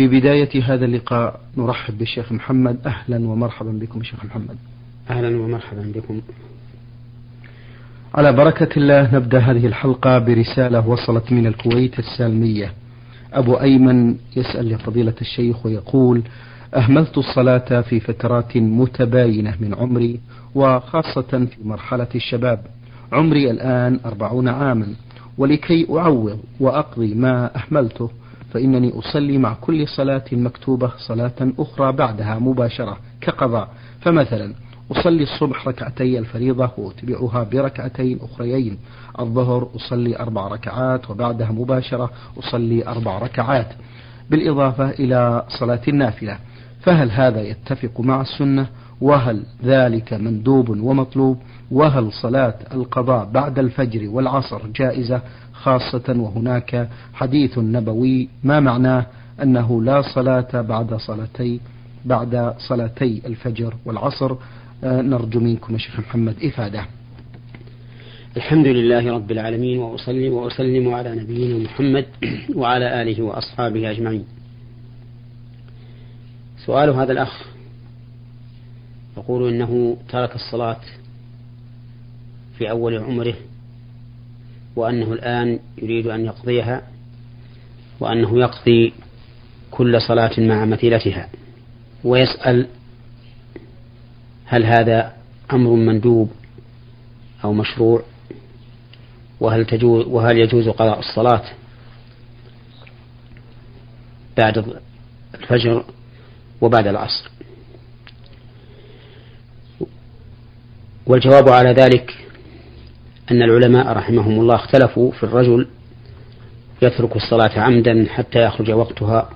في بداية هذا اللقاء نرحب بالشيخ محمد. أهلا ومرحبا بكم شيخ محمد. أهلا ومرحبا بكم. على بركة الله نبدأ هذه الحلقة برسالة وصلت من الكويت السالمية. أبو أيمن يسأل لفضيلة الشيخ ويقول أهملت الصلاة في فترات متباينة من عمري وخاصة في مرحلة الشباب. عمري الآن أربعون عاما ولكي أعوض وأقضي ما أهملته. فإنني أصلي مع كل صلاة مكتوبة صلاة أخرى بعدها مباشرة كقضاء. فمثلا أصلي الصبح ركعتي الفريضة وأتبعها بركعتين أخريين. الظهر أصلي أربع ركعات وبعدها مباشرة أصلي أربع ركعات. بالإضافة إلى صلاة النافلة. فهل هذا يتفق مع السنة؟ وهل ذلك مندوب ومطلوب؟ وهل صلاة القضاء بعد الفجر والعصر جائزة؟ خاصة وهناك حديث نبوي ما معناه أنه لا صلاة بعد صلاتي بعد صلاتي الفجر والعصر. آه، نرجو منكم شيخ محمد إفادة. الحمد لله رب العالمين وأصلي وأسلم على نبينا محمد وعلى آله وأصحابه أجمعين. سؤال هذا الأخ. يقول إنه ترك الصلاة في أول عمره وأنه الآن يريد أن يقضيها وأنه يقضي كل صلاة مع مثيلتها. ويسأل هل هذا أمر مندوب أو مشروع؟ وهل تجوز وهل يجوز قضاء الصلاة بعد الفجر وبعد العصر؟ والجواب على ذلك أن العلماء رحمهم الله اختلفوا في الرجل يترك الصلاة عمدا حتى يخرج وقتها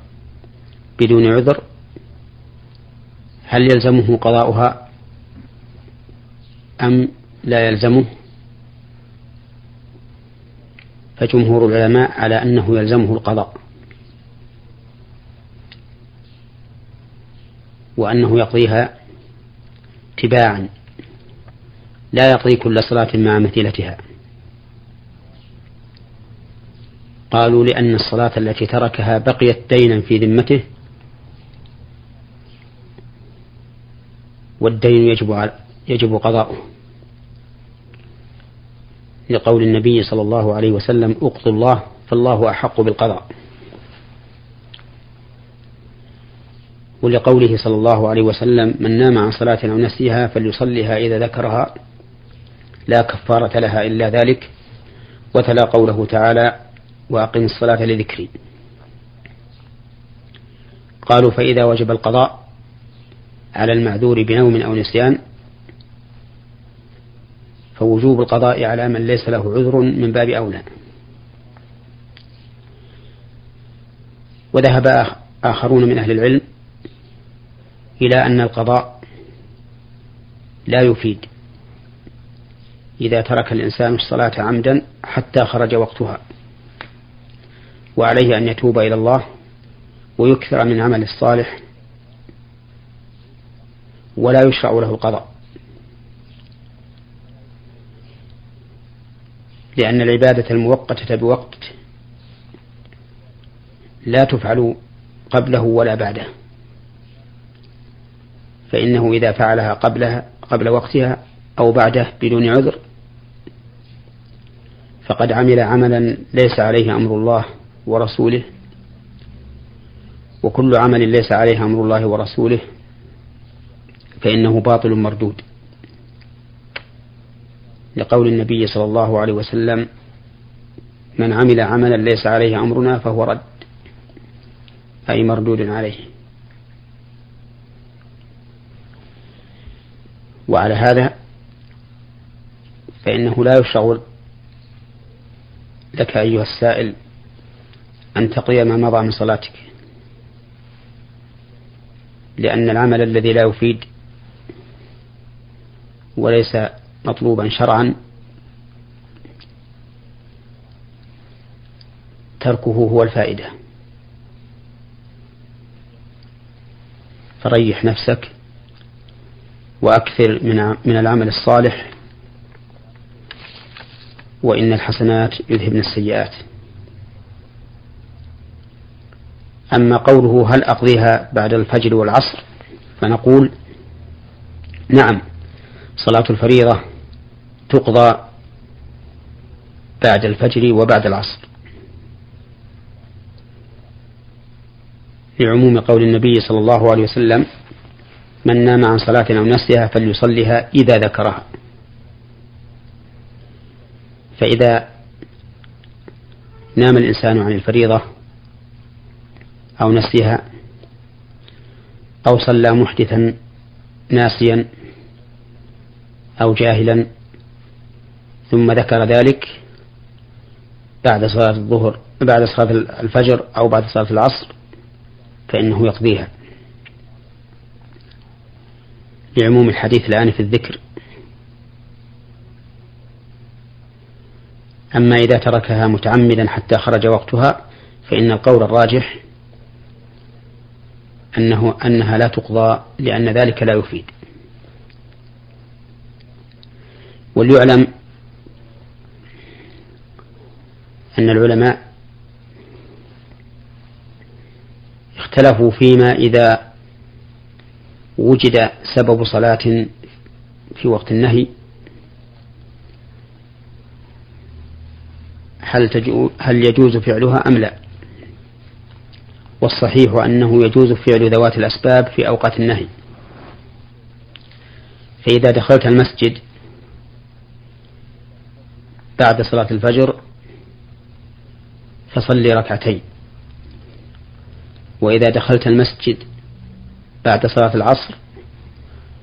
بدون عذر. هل يلزمه قضاؤها أم لا يلزمه؟ فجمهور العلماء على أنه يلزمه القضاء وأنه يقضيها تباعا. لا يقضي كل صلاة مع مثيلتها. قالوا لأن الصلاة التي تركها بقيت دينا في ذمته والدين يجب يجب قضاؤه. لقول النبي صلى الله عليه وسلم أقضوا الله فالله أحق بالقضاء. ولقوله صلى الله عليه وسلم من نام عن صلاة أو نسيها فليصليها إذا ذكرها لا كفارة لها إلا ذلك وتلا قوله تعالى وأقم الصلاة لذكري. قالوا فإذا وجب القضاء على المعذور بنوم أو نسيان فوجوب القضاء على من ليس له عذر من باب أولى. وذهب آخرون من أهل العلم إلى أن القضاء لا يفيد. إذا ترك الإنسان الصلاة عمدا حتى خرج وقتها وعليه أن يتوب إلى الله ويكثر من عمل الصالح ولا يشرع له القضاء لأن العبادة المؤقتة بوقت لا تفعل قبله ولا بعده فإنه إذا فعلها قبلها قبل وقتها أو بعده بدون عذر فقد عمل عملا ليس عليه أمر الله ورسوله وكل عمل ليس عليه أمر الله ورسوله فإنه باطل مردود. لقول النبي صلى الله عليه وسلم من عمل عملا ليس عليه أمرنا فهو رد أي مردود عليه. وعلى هذا فإنه لا يشرع لك أيها السائل أن تقضي ما مضى من صلاتك. لأن العمل الذي لا يفيد وليس مطلوبا شرعا تركه هو الفائدة. فريح نفسك وأكثر من من العمل الصالح وإن الحسنات يذهبن السيئات. أما قوله هل أقضيها بعد الفجر والعصر فنقول نعم صلاة الفريضة تقضى بعد الفجر وبعد العصر. لعموم قول النبي صلى الله عليه وسلم من نام عن صلاة أو نسيها فليصليها إذا ذكرها. فإذا نام الإنسان عن الفريضة أو نسيها أو صلى محدثا ناسيا أو جاهلا ثم ذكر ذلك بعد صلاة الظهر بعد صلاة الفجر أو بعد صلاة العصر فإنه يقضيها. لعموم الحديث الآن في الذكر. أما إذا تركها متعمدا حتى خرج وقتها فإن القول الراجح أنه أنها لا تقضى لأن ذلك لا يفيد. وليعلم أن العلماء اختلفوا فيما إذا وجد سبب صلاة في وقت النهي هل, هل يجوز فعلها أم لا؟ والصحيح أنه يجوز فعل ذوات الأسباب في أوقات النهي. فإذا دخلت المسجد بعد صلاة الفجر فصلي ركعتين. وإذا دخلت المسجد بعد صلاة العصر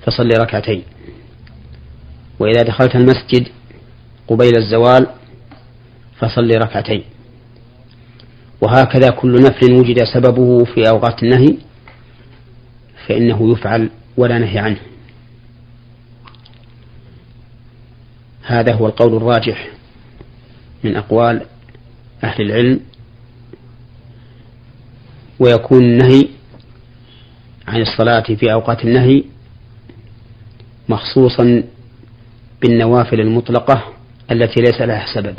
فصلي ركعتين. وإذا دخلت المسجد قبيل الزوال فصلي ركعتين. وهكذا كل نفل وجد سببه في أوقات النهي فإنه يفعل ولا نهي عنه. هذا هو القول الراجح من أقوال أهل العلم. ويكون النهي عن الصلاة في أوقات النهي مخصوصا بالنوافل المطلقة التي ليس لها سبب.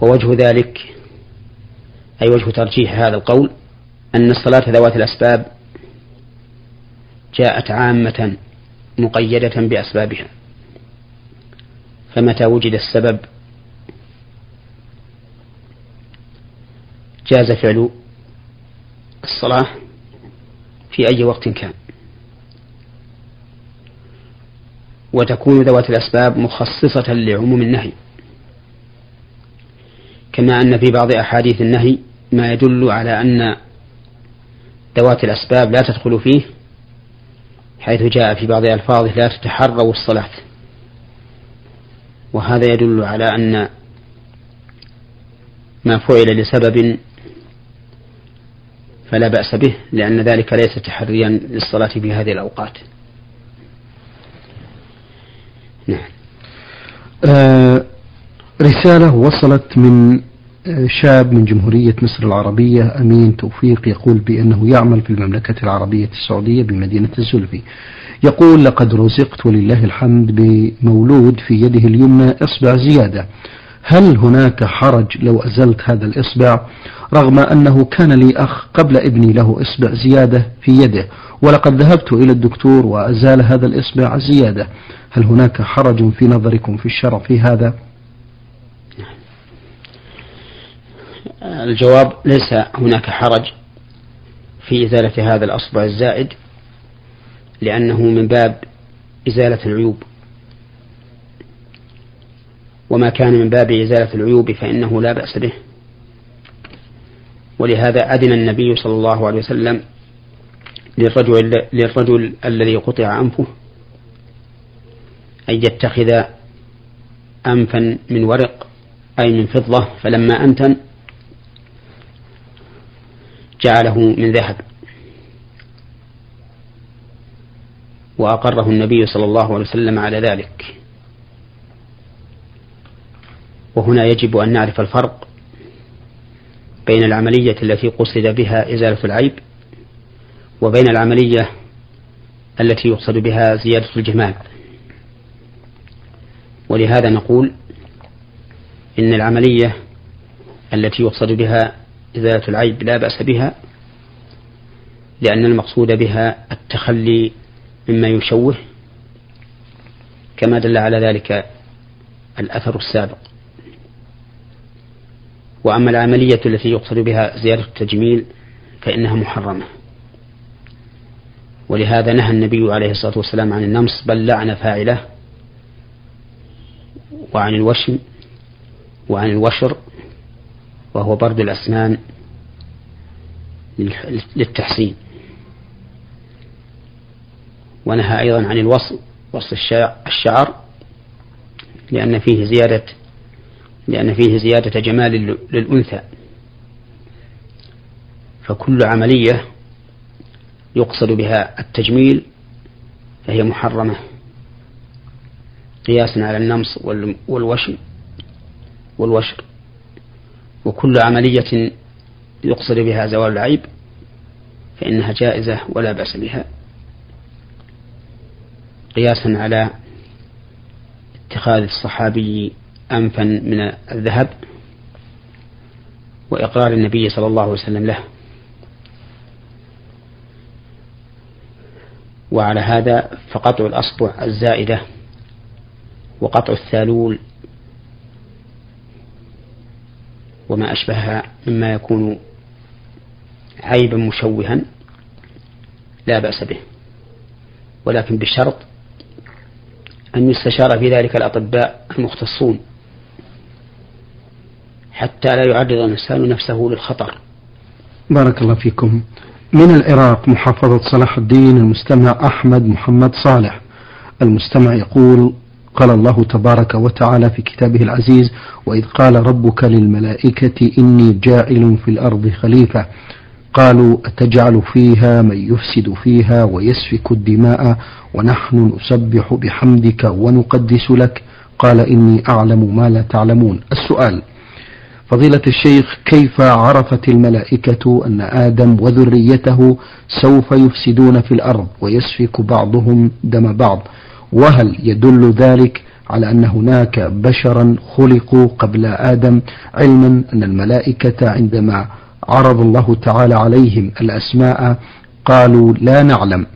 ووجه ذلك أي وجه ترجيح هذا القول أن الصلاة ذوات الأسباب جاءت عامة مقيدة بأسبابها. فمتى وجد السبب؟ جاز فعل الصلاة في أي وقت كان. وتكون ذوات الأسباب مخصصة لعموم النهي. كما أن في بعض أحاديث النهي ما يدل على أن ذوات الأسباب لا تدخل فيه حيث جاء في بعض ألفاظه لا تتحروا الصلاة. وهذا يدل على أن ما فعل لسبب فلا بأس به لأن ذلك ليس تحريا للصلاة في هذه الأوقات. نعم. آه رسالة وصلت من شاب من جمهورية مصر العربية أمين توفيق يقول بأنه يعمل في المملكة العربية السعودية بمدينة الزلفي. يقول لقد رزقت ولله الحمد بمولود في يده اليمنى إصبع زيادة. هل هناك حرج لو أزلت هذا الإصبع؟ رغم أنه كان لي أخ قبل ابني له إصبع زيادة في يده ولقد ذهبت إلى الدكتور وأزال هذا الإصبع زيادة. هل هناك حرج في نظركم في الشرع في هذا؟ الجواب ليس هناك حرج في إزالة هذا الأصبع الزائد لأنه من باب إزالة العيوب. وما كان من باب إزالة العيوب فإنه لا بأس به. ولهذا أذن النبي صلى الله عليه وسلم للرجل, للرجل الذي قطع أنفه أن يتخذ أنفا من ورق أي من فضة فلما أنتن جعله من ذهب. وأقره النبي صلى الله عليه وسلم على ذلك. وهنا يجب أن نعرف الفرق بين العملية التي قصد بها إزالة العيب وبين العملية التي يقصد بها زيادة الجمال ولهذا نقول إن العملية التي يقصد بها إزالة العيب لا بأس بها لأن المقصود بها التخلي مما يشوه كما دل على ذلك الأثر السابق. وأما العملية التي يقصد بها زيادة التجميل فإنها محرمة. ولهذا نهى النبي عليه الصلاة والسلام عن النمص بل لعن فاعله وعن الوشم وعن الوشر وهو برد الأسنان للتحسين ونهى أيضا عن الوصل وصل الشعر لأن فيه زيادة لأن فيه زيادة جمال للأنثى. فكل عملية يقصد بها التجميل فهي محرمة. قياسا على النمص والوشم والوشر. وكل عملية يقصد بها زوال العيب فإنها جائزة ولا بأس بها. قياسا على اتخاذ الصحابي أنفا من الذهب وإقرار النبي صلى الله عليه وسلم له. وعلى هذا فقطع الأصبع الزائدة وقطع الثالول وما أشبهها مما يكون عيبا مشوها لا بأس به. ولكن بشرط أن يستشار في ذلك الأطباء المختصون حتى لا يعرض الإنسان نفسه للخطر. بارك الله فيكم. من العراق محافظة صلاح الدين المستمع أحمد محمد صالح. المستمع يقول قال الله تبارك وتعالى في كتابه العزيز وإذ قال ربك للملائكة إني جاعل في الأرض خليفة. قالوا أتجعل فيها من يفسد فيها ويسفك الدماء ونحن نسبح بحمدك ونقدس لك. قال إني أعلم ما لا تعلمون. السؤال فضيلة الشيخ كيف عرفت الملائكة أن آدم وذريته سوف يفسدون في الأرض ويسفك بعضهم دم بعض؟ وهل يدل ذلك على أن هناك بشرا خلقوا قبل آدم علما أن الملائكة عندما عرض الله تعالى عليهم الأسماء قالوا لا نعلم؟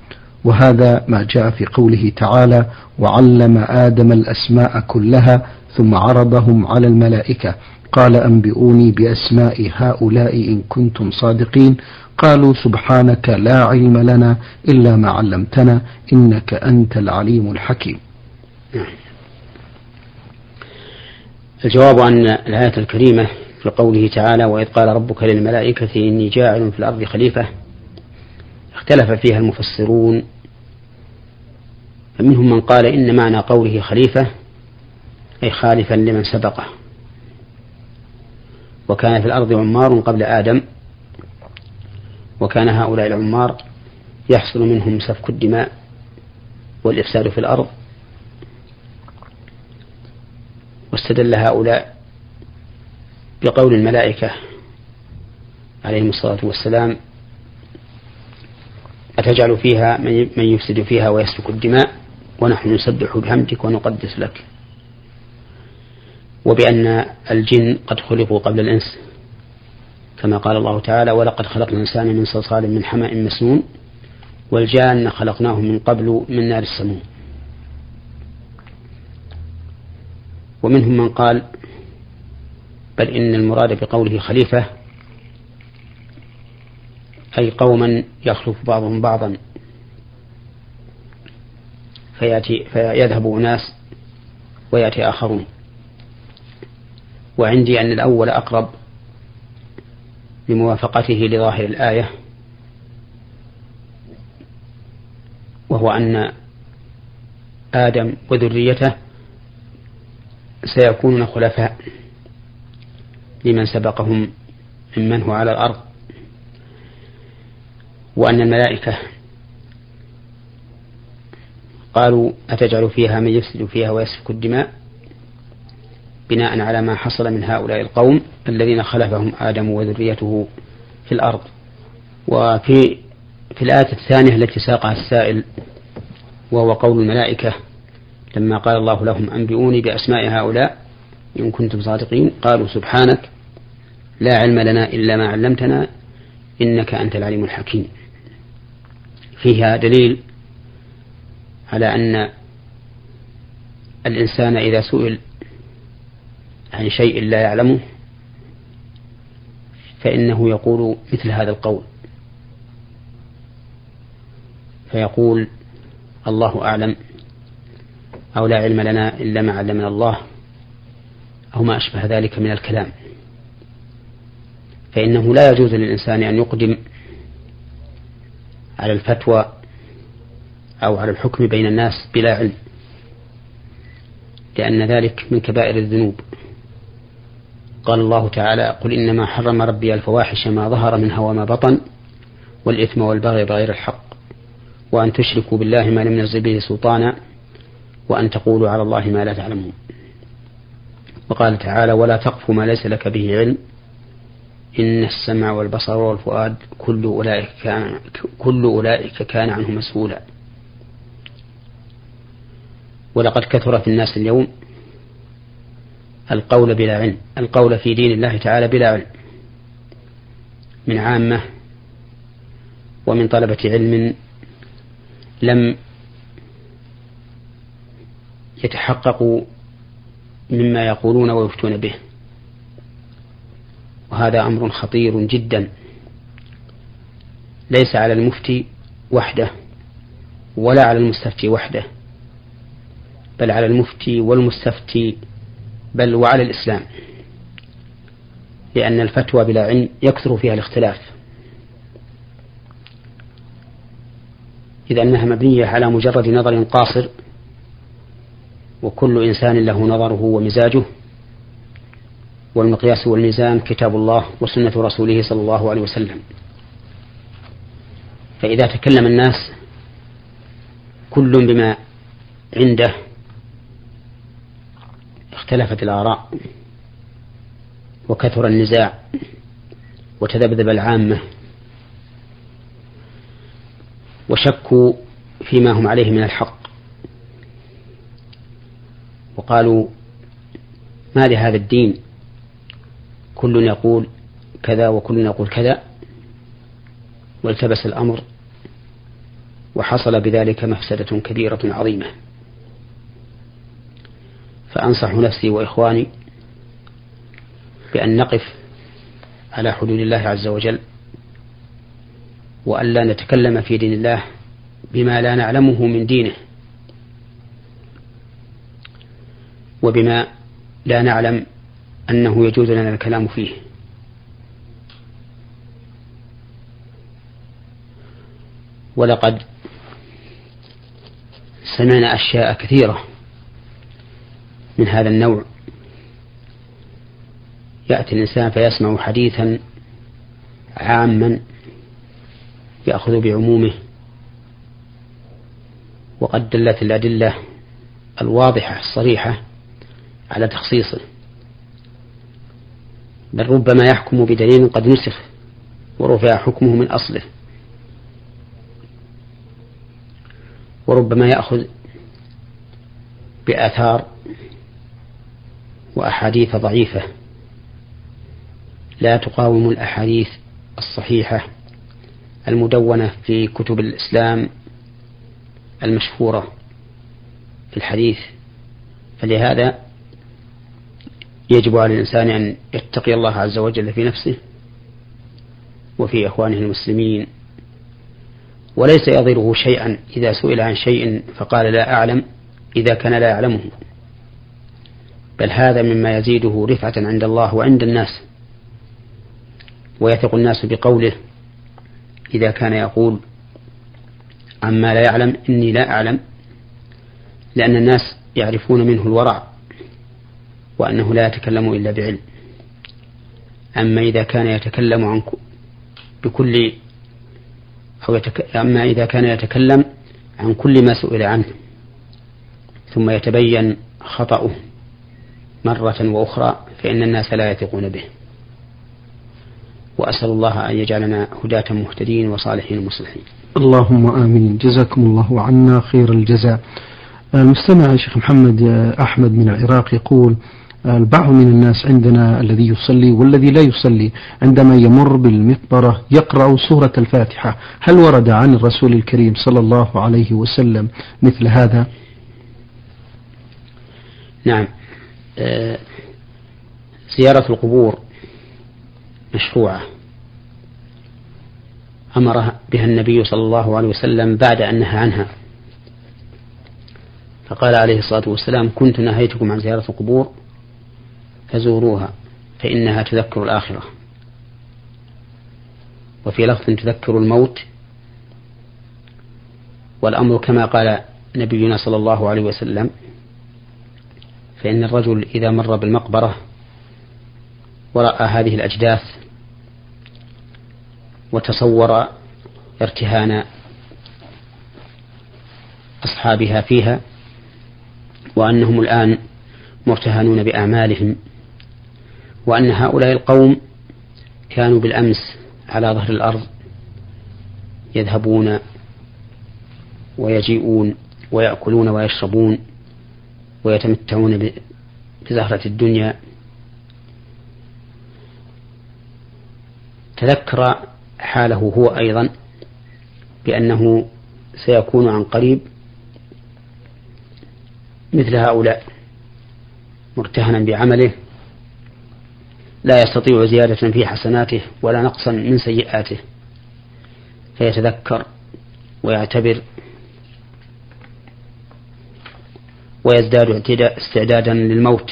وهذا ما جاء في قوله تعالى وعلم آدم الأسماء كلها ثم عرضهم على الملائكة قال أنبئوني بأسماء هؤلاء إن كنتم صادقين قالوا سبحانك لا علم لنا إلا ما علمتنا إنك أنت العليم الحكيم. الجواب عن الآية الكريمة في قوله تعالى وإذ قال ربك للملائكة إني جاعل في الأرض خليفة اختلف فيها المفسرون. فمنهم من قال إن معنى قوله خليفة أي خالفا لمن سبقه. وكان في الأرض عمار قبل آدم. وكان هؤلاء العمار يحصل منهم سفك الدماء والإفساد في الأرض. واستدل هؤلاء بقول الملائكة عليهم الصلاة والسلام أتجعل فيها من يفسد فيها ويسفك الدماء ونحن نسبح بحمدك ونقدس لك. وبأن الجن قد خلقوا قبل الإنس. كما قال الله تعالى ولقد خلقنا الإنسان من صلصال من حماء مسنون والجان خلقناه من قبل من نار السموم. ومنهم من قال بل إن المراد بقوله خليفة أي قوما يخلف بعضهم بعضا فيأتي فيذهب أناس ويأتي آخرون. وعندي أن الأول أقرب لموافقته لظاهر الآية وهو أن آدم وذريته سيكونون خلفاء لمن سبقهم ممن هو على الأرض وأن الملائكة قالوا أتجعل فيها من يفسد فيها ويسفك الدماء؟ بناء على ما حصل من هؤلاء القوم الذين خلفهم آدم وذريته في الأرض. وفي في الآية الثانية التي ساقها السائل وهو قول الملائكة لما قال الله لهم أنبئوني بأسماء هؤلاء إن كنتم صادقين قالوا سبحانك لا علم لنا إلا ما علمتنا إنك أنت العليم الحكيم. فيها دليل على أن الإنسان إذا سئل عن شيء لا يعلمه فإنه يقول مثل هذا القول. فيقول الله أعلم أو لا علم لنا إلا ما علمنا الله أو ما أشبه ذلك من الكلام. فإنه لا يجوز للإنسان أن يقدم على الفتوى أو على الحكم بين الناس بلا علم لأن ذلك من كبائر الذنوب. قال الله تعالى قل إنما حرم ربي الفواحش ما ظهر منها وما بطن والإثم والبغي بغير الحق وأن تشركوا بالله ما لم ينزل به سلطانا وأن تقولوا على الله ما لا تعلمون. وقال تعالى ولا تقف ما ليس لك به علم إن السمع والبصر والفؤاد كل أولئك كان كل أولئك كان عنه مسؤولا. ولقد كثر في الناس اليوم القول بلا علم القول في دين الله تعالى بلا علم. من عامة ومن طلبة علم لم يتحققوا مما يقولون ويفتون به. وهذا أمر خطير جدا. ليس على المفتي وحده ولا على المستفتي وحده بل على المفتي والمستفتي بل وعلى الإسلام لأن الفتوى بلا علم يكثر فيها الاختلاف. إذ أنها مبنية على مجرد نظر قاصر وكل إنسان له نظره ومزاجه والمقياس والميزان كتاب الله وسنة رسوله صلى الله عليه وسلم. فإذا تكلم الناس كل بما عنده اختلفت الآراء وكثر النزاع وتذبذب العامة وشكوا فيما هم عليه من الحق وقالوا ما لهذا الدين؟ كل يقول كذا وكل يقول كذا والتبس الأمر وحصل بذلك مفسدة كبيرة عظيمة فأنصح نفسي وإخواني بأن نقف على حدود الله عز وجل وألا نتكلم في دين الله بما لا نعلمه من دينه وبما لا نعلم أنه يجوز لنا الكلام فيه. ولقد سمعنا أشياء كثيرة من هذا النوع. يأتي الإنسان فيسمع حديثا عاما يأخذ بعمومه وقد دلت الأدلة الواضحة الصريحة على تخصيصه. بل ربما يحكم بدليل قد نسخ ورفع حكمه من أصله. وربما يأخذ بآثار وأحاديث ضعيفة. لا تقاوم الأحاديث الصحيحة المدونة في كتب الإسلام المشهورة في الحديث. فلهذا يجب على الإنسان أن يتقي الله عز وجل في نفسه وفي إخوانه المسلمين. وليس يضره شيئا. إذا سئل عن شيء فقال لا أعلم. إذا كان لا يعلمه. بل هذا مما يزيده رفعة عند الله وعند الناس. ويثق الناس بقوله إذا كان يقول عما لا يعلم إني لا أعلم لأن الناس يعرفون منه الورع وأنه لا يتكلم إلا بعلم. أما إذا كان يتكلم عن بكل أو يتك... أما إذا كان يتكلم عن كل ما سئل عنه ثم يتبين خطأه. مرة وأخرى فإن الناس لا يثقون به. وأسأل الله أن يجعلنا هداة مهتدين وصالحين مصلحين اللهم آمين. جزاكم الله عنا خير الجزاء. المستمع الشيخ محمد أحمد من العراق يقول البعض من الناس عندنا الذي يصلي والذي لا يصلي عندما يمر بالمقبرة يقرأ سورة الفاتحة. هل ورد عن الرسول الكريم صلى الله عليه وسلم مثل هذا؟ نعم. آه، زيارة القبور مشروعة. أمر بها النبي صلى الله عليه وسلم بعد أن نهى عنها. فقال عليه الصلاة والسلام كنت نهيتكم عن زيارة القبور فزوروها فإنها تذكر الآخرة. وفي لفظ تذكر الموت والأمر كما قال نبينا صلى الله عليه وسلم فإن الرجل إذا مر بالمقبرة ورأى هذه الأجداث وتصور ارتهان أصحابها فيها وأنهم الآن مرتهنون بأعمالهم وأن هؤلاء القوم كانوا بالأمس على ظهر الأرض يذهبون ويجيئون ويأكلون ويشربون ويتمتعون بزهرة الدنيا. تذكر حاله هو أيضا بأنه سيكون عن قريب مثل هؤلاء مرتهنا بعمله لا يستطيع زيادة في حسناته ولا نقصا من سيئاته. فيتذكر ويعتبر ويزداد استعدادا للموت.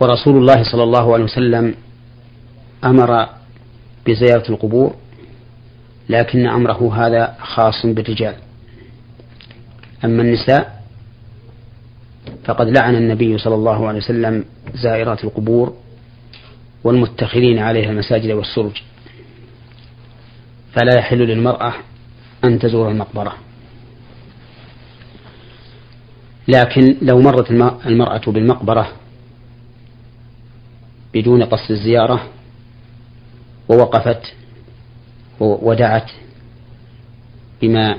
ورسول الله صلى الله عليه وسلم أمر بزيارة القبور لكن أمره هذا خاص بالرجال. أما النساء فقد لعن النبي صلى الله عليه وسلم زائرات القبور والمتخذين عليها المساجد والسرج. فلا يحل للمرأة أن تزور المقبرة. لكن لو مرت المرأة بالمقبرة بدون قصد الزيارة ووقفت ودعت بما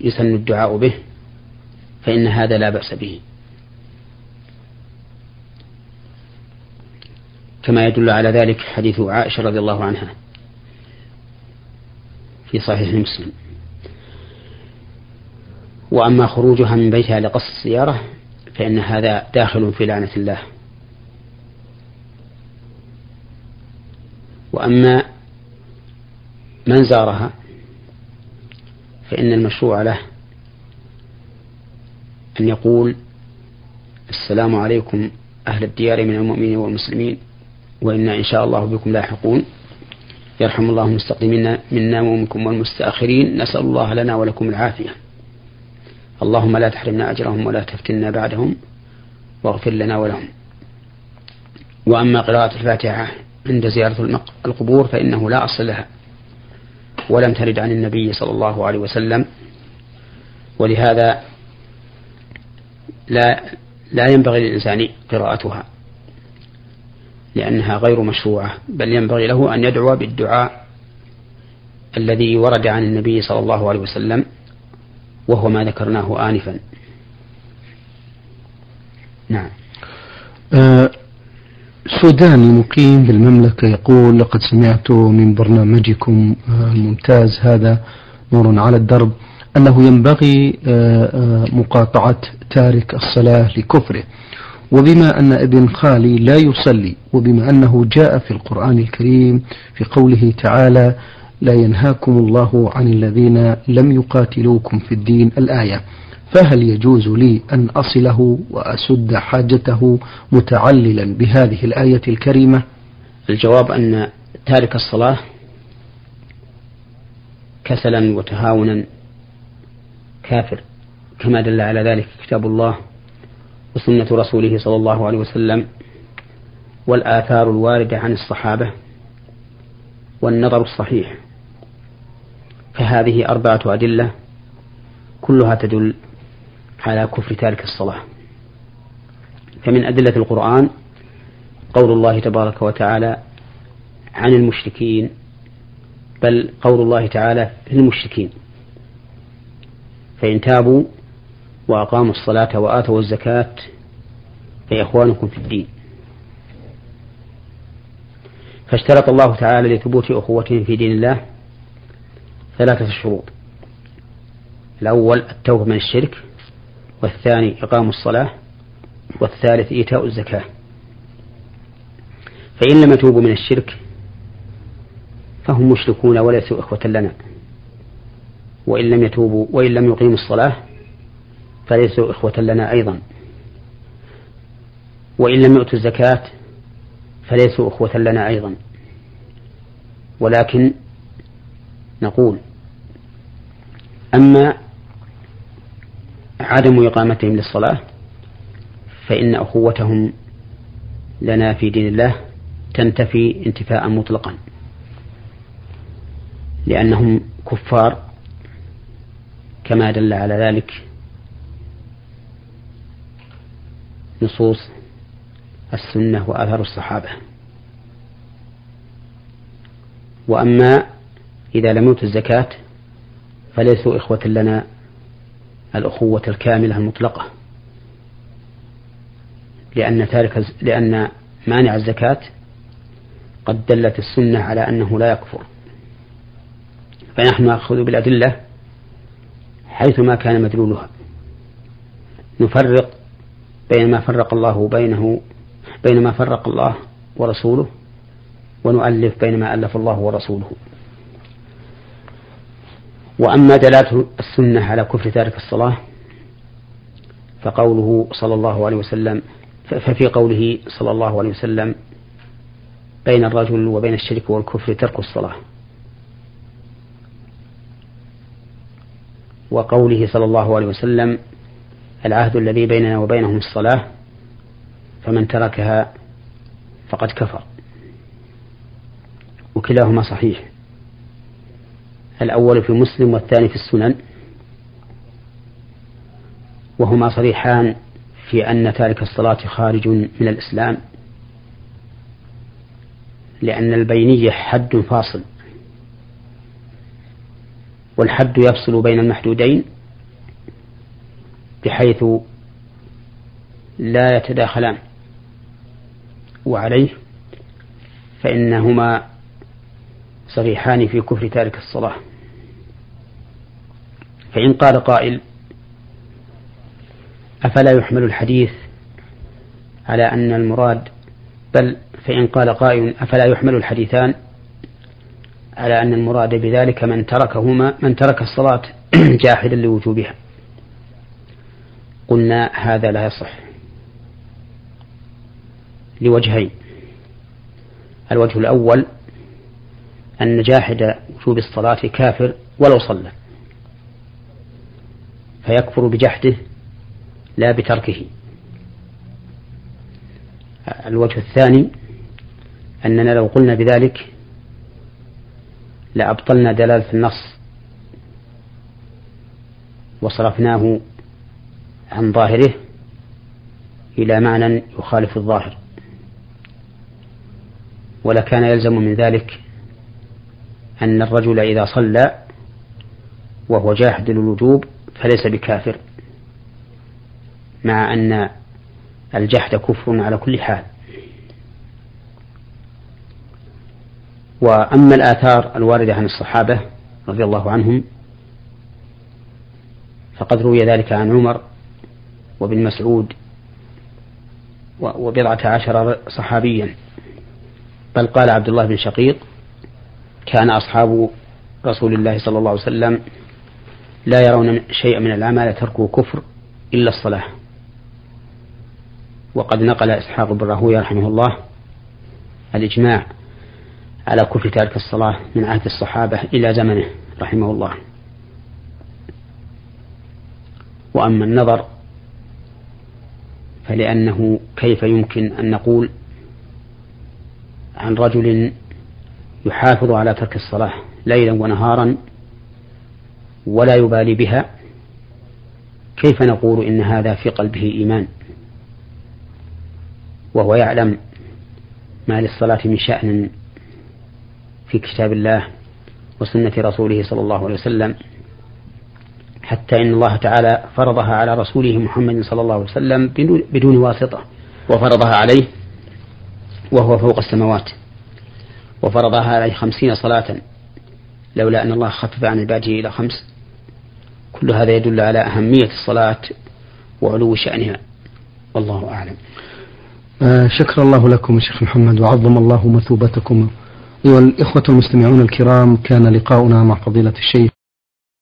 يسن الدعاء به فإن هذا لا بأس به. كما يدل على ذلك حديث عائشة رضي الله عنها. في صحيح مسلم. وأما خروجها من بيتها لقصد السيارة فإن هذا داخل في لعنة الله. وأما من زارها فإن المشروع له أن يقول السلام عليكم أهل الديار من المؤمنين والمسلمين وإنا إن شاء الله بكم لاحقون. يرحم الله المستقدمين منا ومنكم والمستأخرين. نسأل الله لنا ولكم العافية. اللهم لا تحرمنا أجرهم ولا تفتنا بعدهم واغفر لنا ولهم. وأما قراءة الفاتحة عند زيارة القبور فإنه لا أصل لها. ولم ترد عن النبي صلى الله عليه وسلم. ولهذا لا لا ينبغي للإنسان قراءتها. لأنها غير مشروعة بل ينبغي له أن يدعو بالدعاء الذي ورد عن النبي صلى الله عليه وسلم وهو ما ذكرناه آنفا. نعم. آه سوداني مقيم بالمملكة يقول لقد سمعت من برنامجكم آه الممتاز هذا نور على الدرب أنه ينبغي آه آه مقاطعة تارك الصلاة لكفره. وبما أن ابن خالي لا يصلي وبما أنه جاء في القرآن الكريم في قوله تعالى لا ينهاكم الله عن الذين لم يقاتلوكم في الدين الآية. فهل يجوز لي أن أصله وأسد حاجته متعللا بهذه الآية الكريمة؟ الجواب أن تارك الصلاة كسلا وتهاونا كافر كما دل على ذلك كتاب الله. وسنة رسوله صلى الله عليه وسلم والآثار الواردة عن الصحابة والنظر الصحيح. فهذه أربعة أدلة كلها تدل على كفر تارك الصلاة. فمن أدلة القرآن قول الله تبارك وتعالى عن المشركين بل قول الله تعالى للمشركين. فإن تابوا وأقاموا الصلاة وآتوا الزكاة. فإخوانكم في الدين. فاشترط الله تعالى لثبوت أخوتهم في دين الله ثلاثة شروط. الأول التوبة من الشرك والثاني إقام الصلاة والثالث إيتاء الزكاة. فإن لم يتوبوا من الشرك فهم مشركون وليسوا إخوة لنا. وإن لم يتوبوا وإن لم يقيموا الصلاة فليسوا إخوة لنا أيضا. وإن لم يؤتوا الزكاة فليسوا أخوة لنا أيضا. ولكن نقول أما عدم إقامتهم للصلاة فإن أخوتهم لنا في دين الله تنتفي انتفاء مطلقا لأنهم كفار كما دل على ذلك. نصوص السنة وآثار الصحابة. وأما إذا لم يؤتوا الزكاة فليسوا إخوة لنا الأخوة الكاملة المطلقة. لأن تارك لأن مانع الزكاة قد دلت السنة على أنه لا يكفر. فنحن نأخذ بالأدلة حيثما كان مدلولها. نفرق بين ما فرق الله بينه بين ما فرق الله ورسوله ونؤلف بين ما ألف الله ورسوله. وأما دلالة السنة على كفر تارك الصلاة فقوله صلى الله عليه وسلم ففي قوله صلى الله عليه وسلم بين الرجل وبين الشرك والكفر ترك الصلاة. وقوله صلى الله عليه وسلم العهد الذي بيننا وبينهم الصلاة فمن تركها فقد كفر. وكلاهما صحيح. الأول في مسلم والثاني في السنن. وهما صريحان في أن تارك الصلاة خارج من الإسلام. لأن البينية حد فاصل. والحد يفصل بين المحدودين. بحيث لا يتداخلان. وعليه فإنهما صريحان في كفر تارك الصلاة. فإن قال قائل أفلا يحمل الحديث على أن المراد؟ بل فإن قال قائل أفلا يحمل الحديثان على أن المراد بذلك من تركهما من ترك الصلاة جاحدا لوجوبها. قلنا هذا لا يصح. لوجهين. الوجه الأول أن جاحد وجوب الصلاة كافر ولو صلى. فيكفر بجحده لا بتركه. الوجه الثاني أننا لو قلنا بذلك لأبطلنا دلالة النص. وصرفناه عن ظاهره إلى معنى يخالف الظاهر. ولكان يلزم من ذلك أن الرجل إذا صلى وهو جاحد للوجوب فليس بكافر مع أن الجحد كفر على كل حال. وأما الآثار الواردة عن الصحابة رضي الله عنهم فقد روي ذلك عن عمر وابن مسعود وبضعة عشر صحابيا. بل قال عبد الله بن شقيق كان أصحاب رسول الله صلى الله عليه وسلم لا يرون شيئا من الأعمال تركه كفر إلا الصلاة. وقد نقل إسحاق بن راهوية رحمه الله الإجماع على كفر تارك الصلاة من عهد الصحابة إلى زمنه رحمه الله. وأما النظر فلأنه كيف يمكن أن نقول عن رجل يحافظ على ترك الصلاة ليلا ونهارا ولا يبالي بها؟ كيف نقول إن هذا في قلبه إيمان؟ وهو يعلم ما للصلاة من شأن في كتاب الله وسنة رسوله صلى الله عليه وسلم. حتى إن الله تعالى فرضها على رسوله محمد صلى الله عليه وسلم بدون واسطة. وفرضها عليه وهو فوق السماوات. وفرضها عليه خمسين صلاة. لولا أن الله خفف عن عباده إلى خمس. كل هذا يدل على أهمية الصلاة وعلو شأنها. والله أعلم. آه شكر الله لكم شيخ محمد وعظم الله مثوبتكم. أيها الإخوة المستمعون الكرام كان لقاؤنا مع فضيلة الشيخ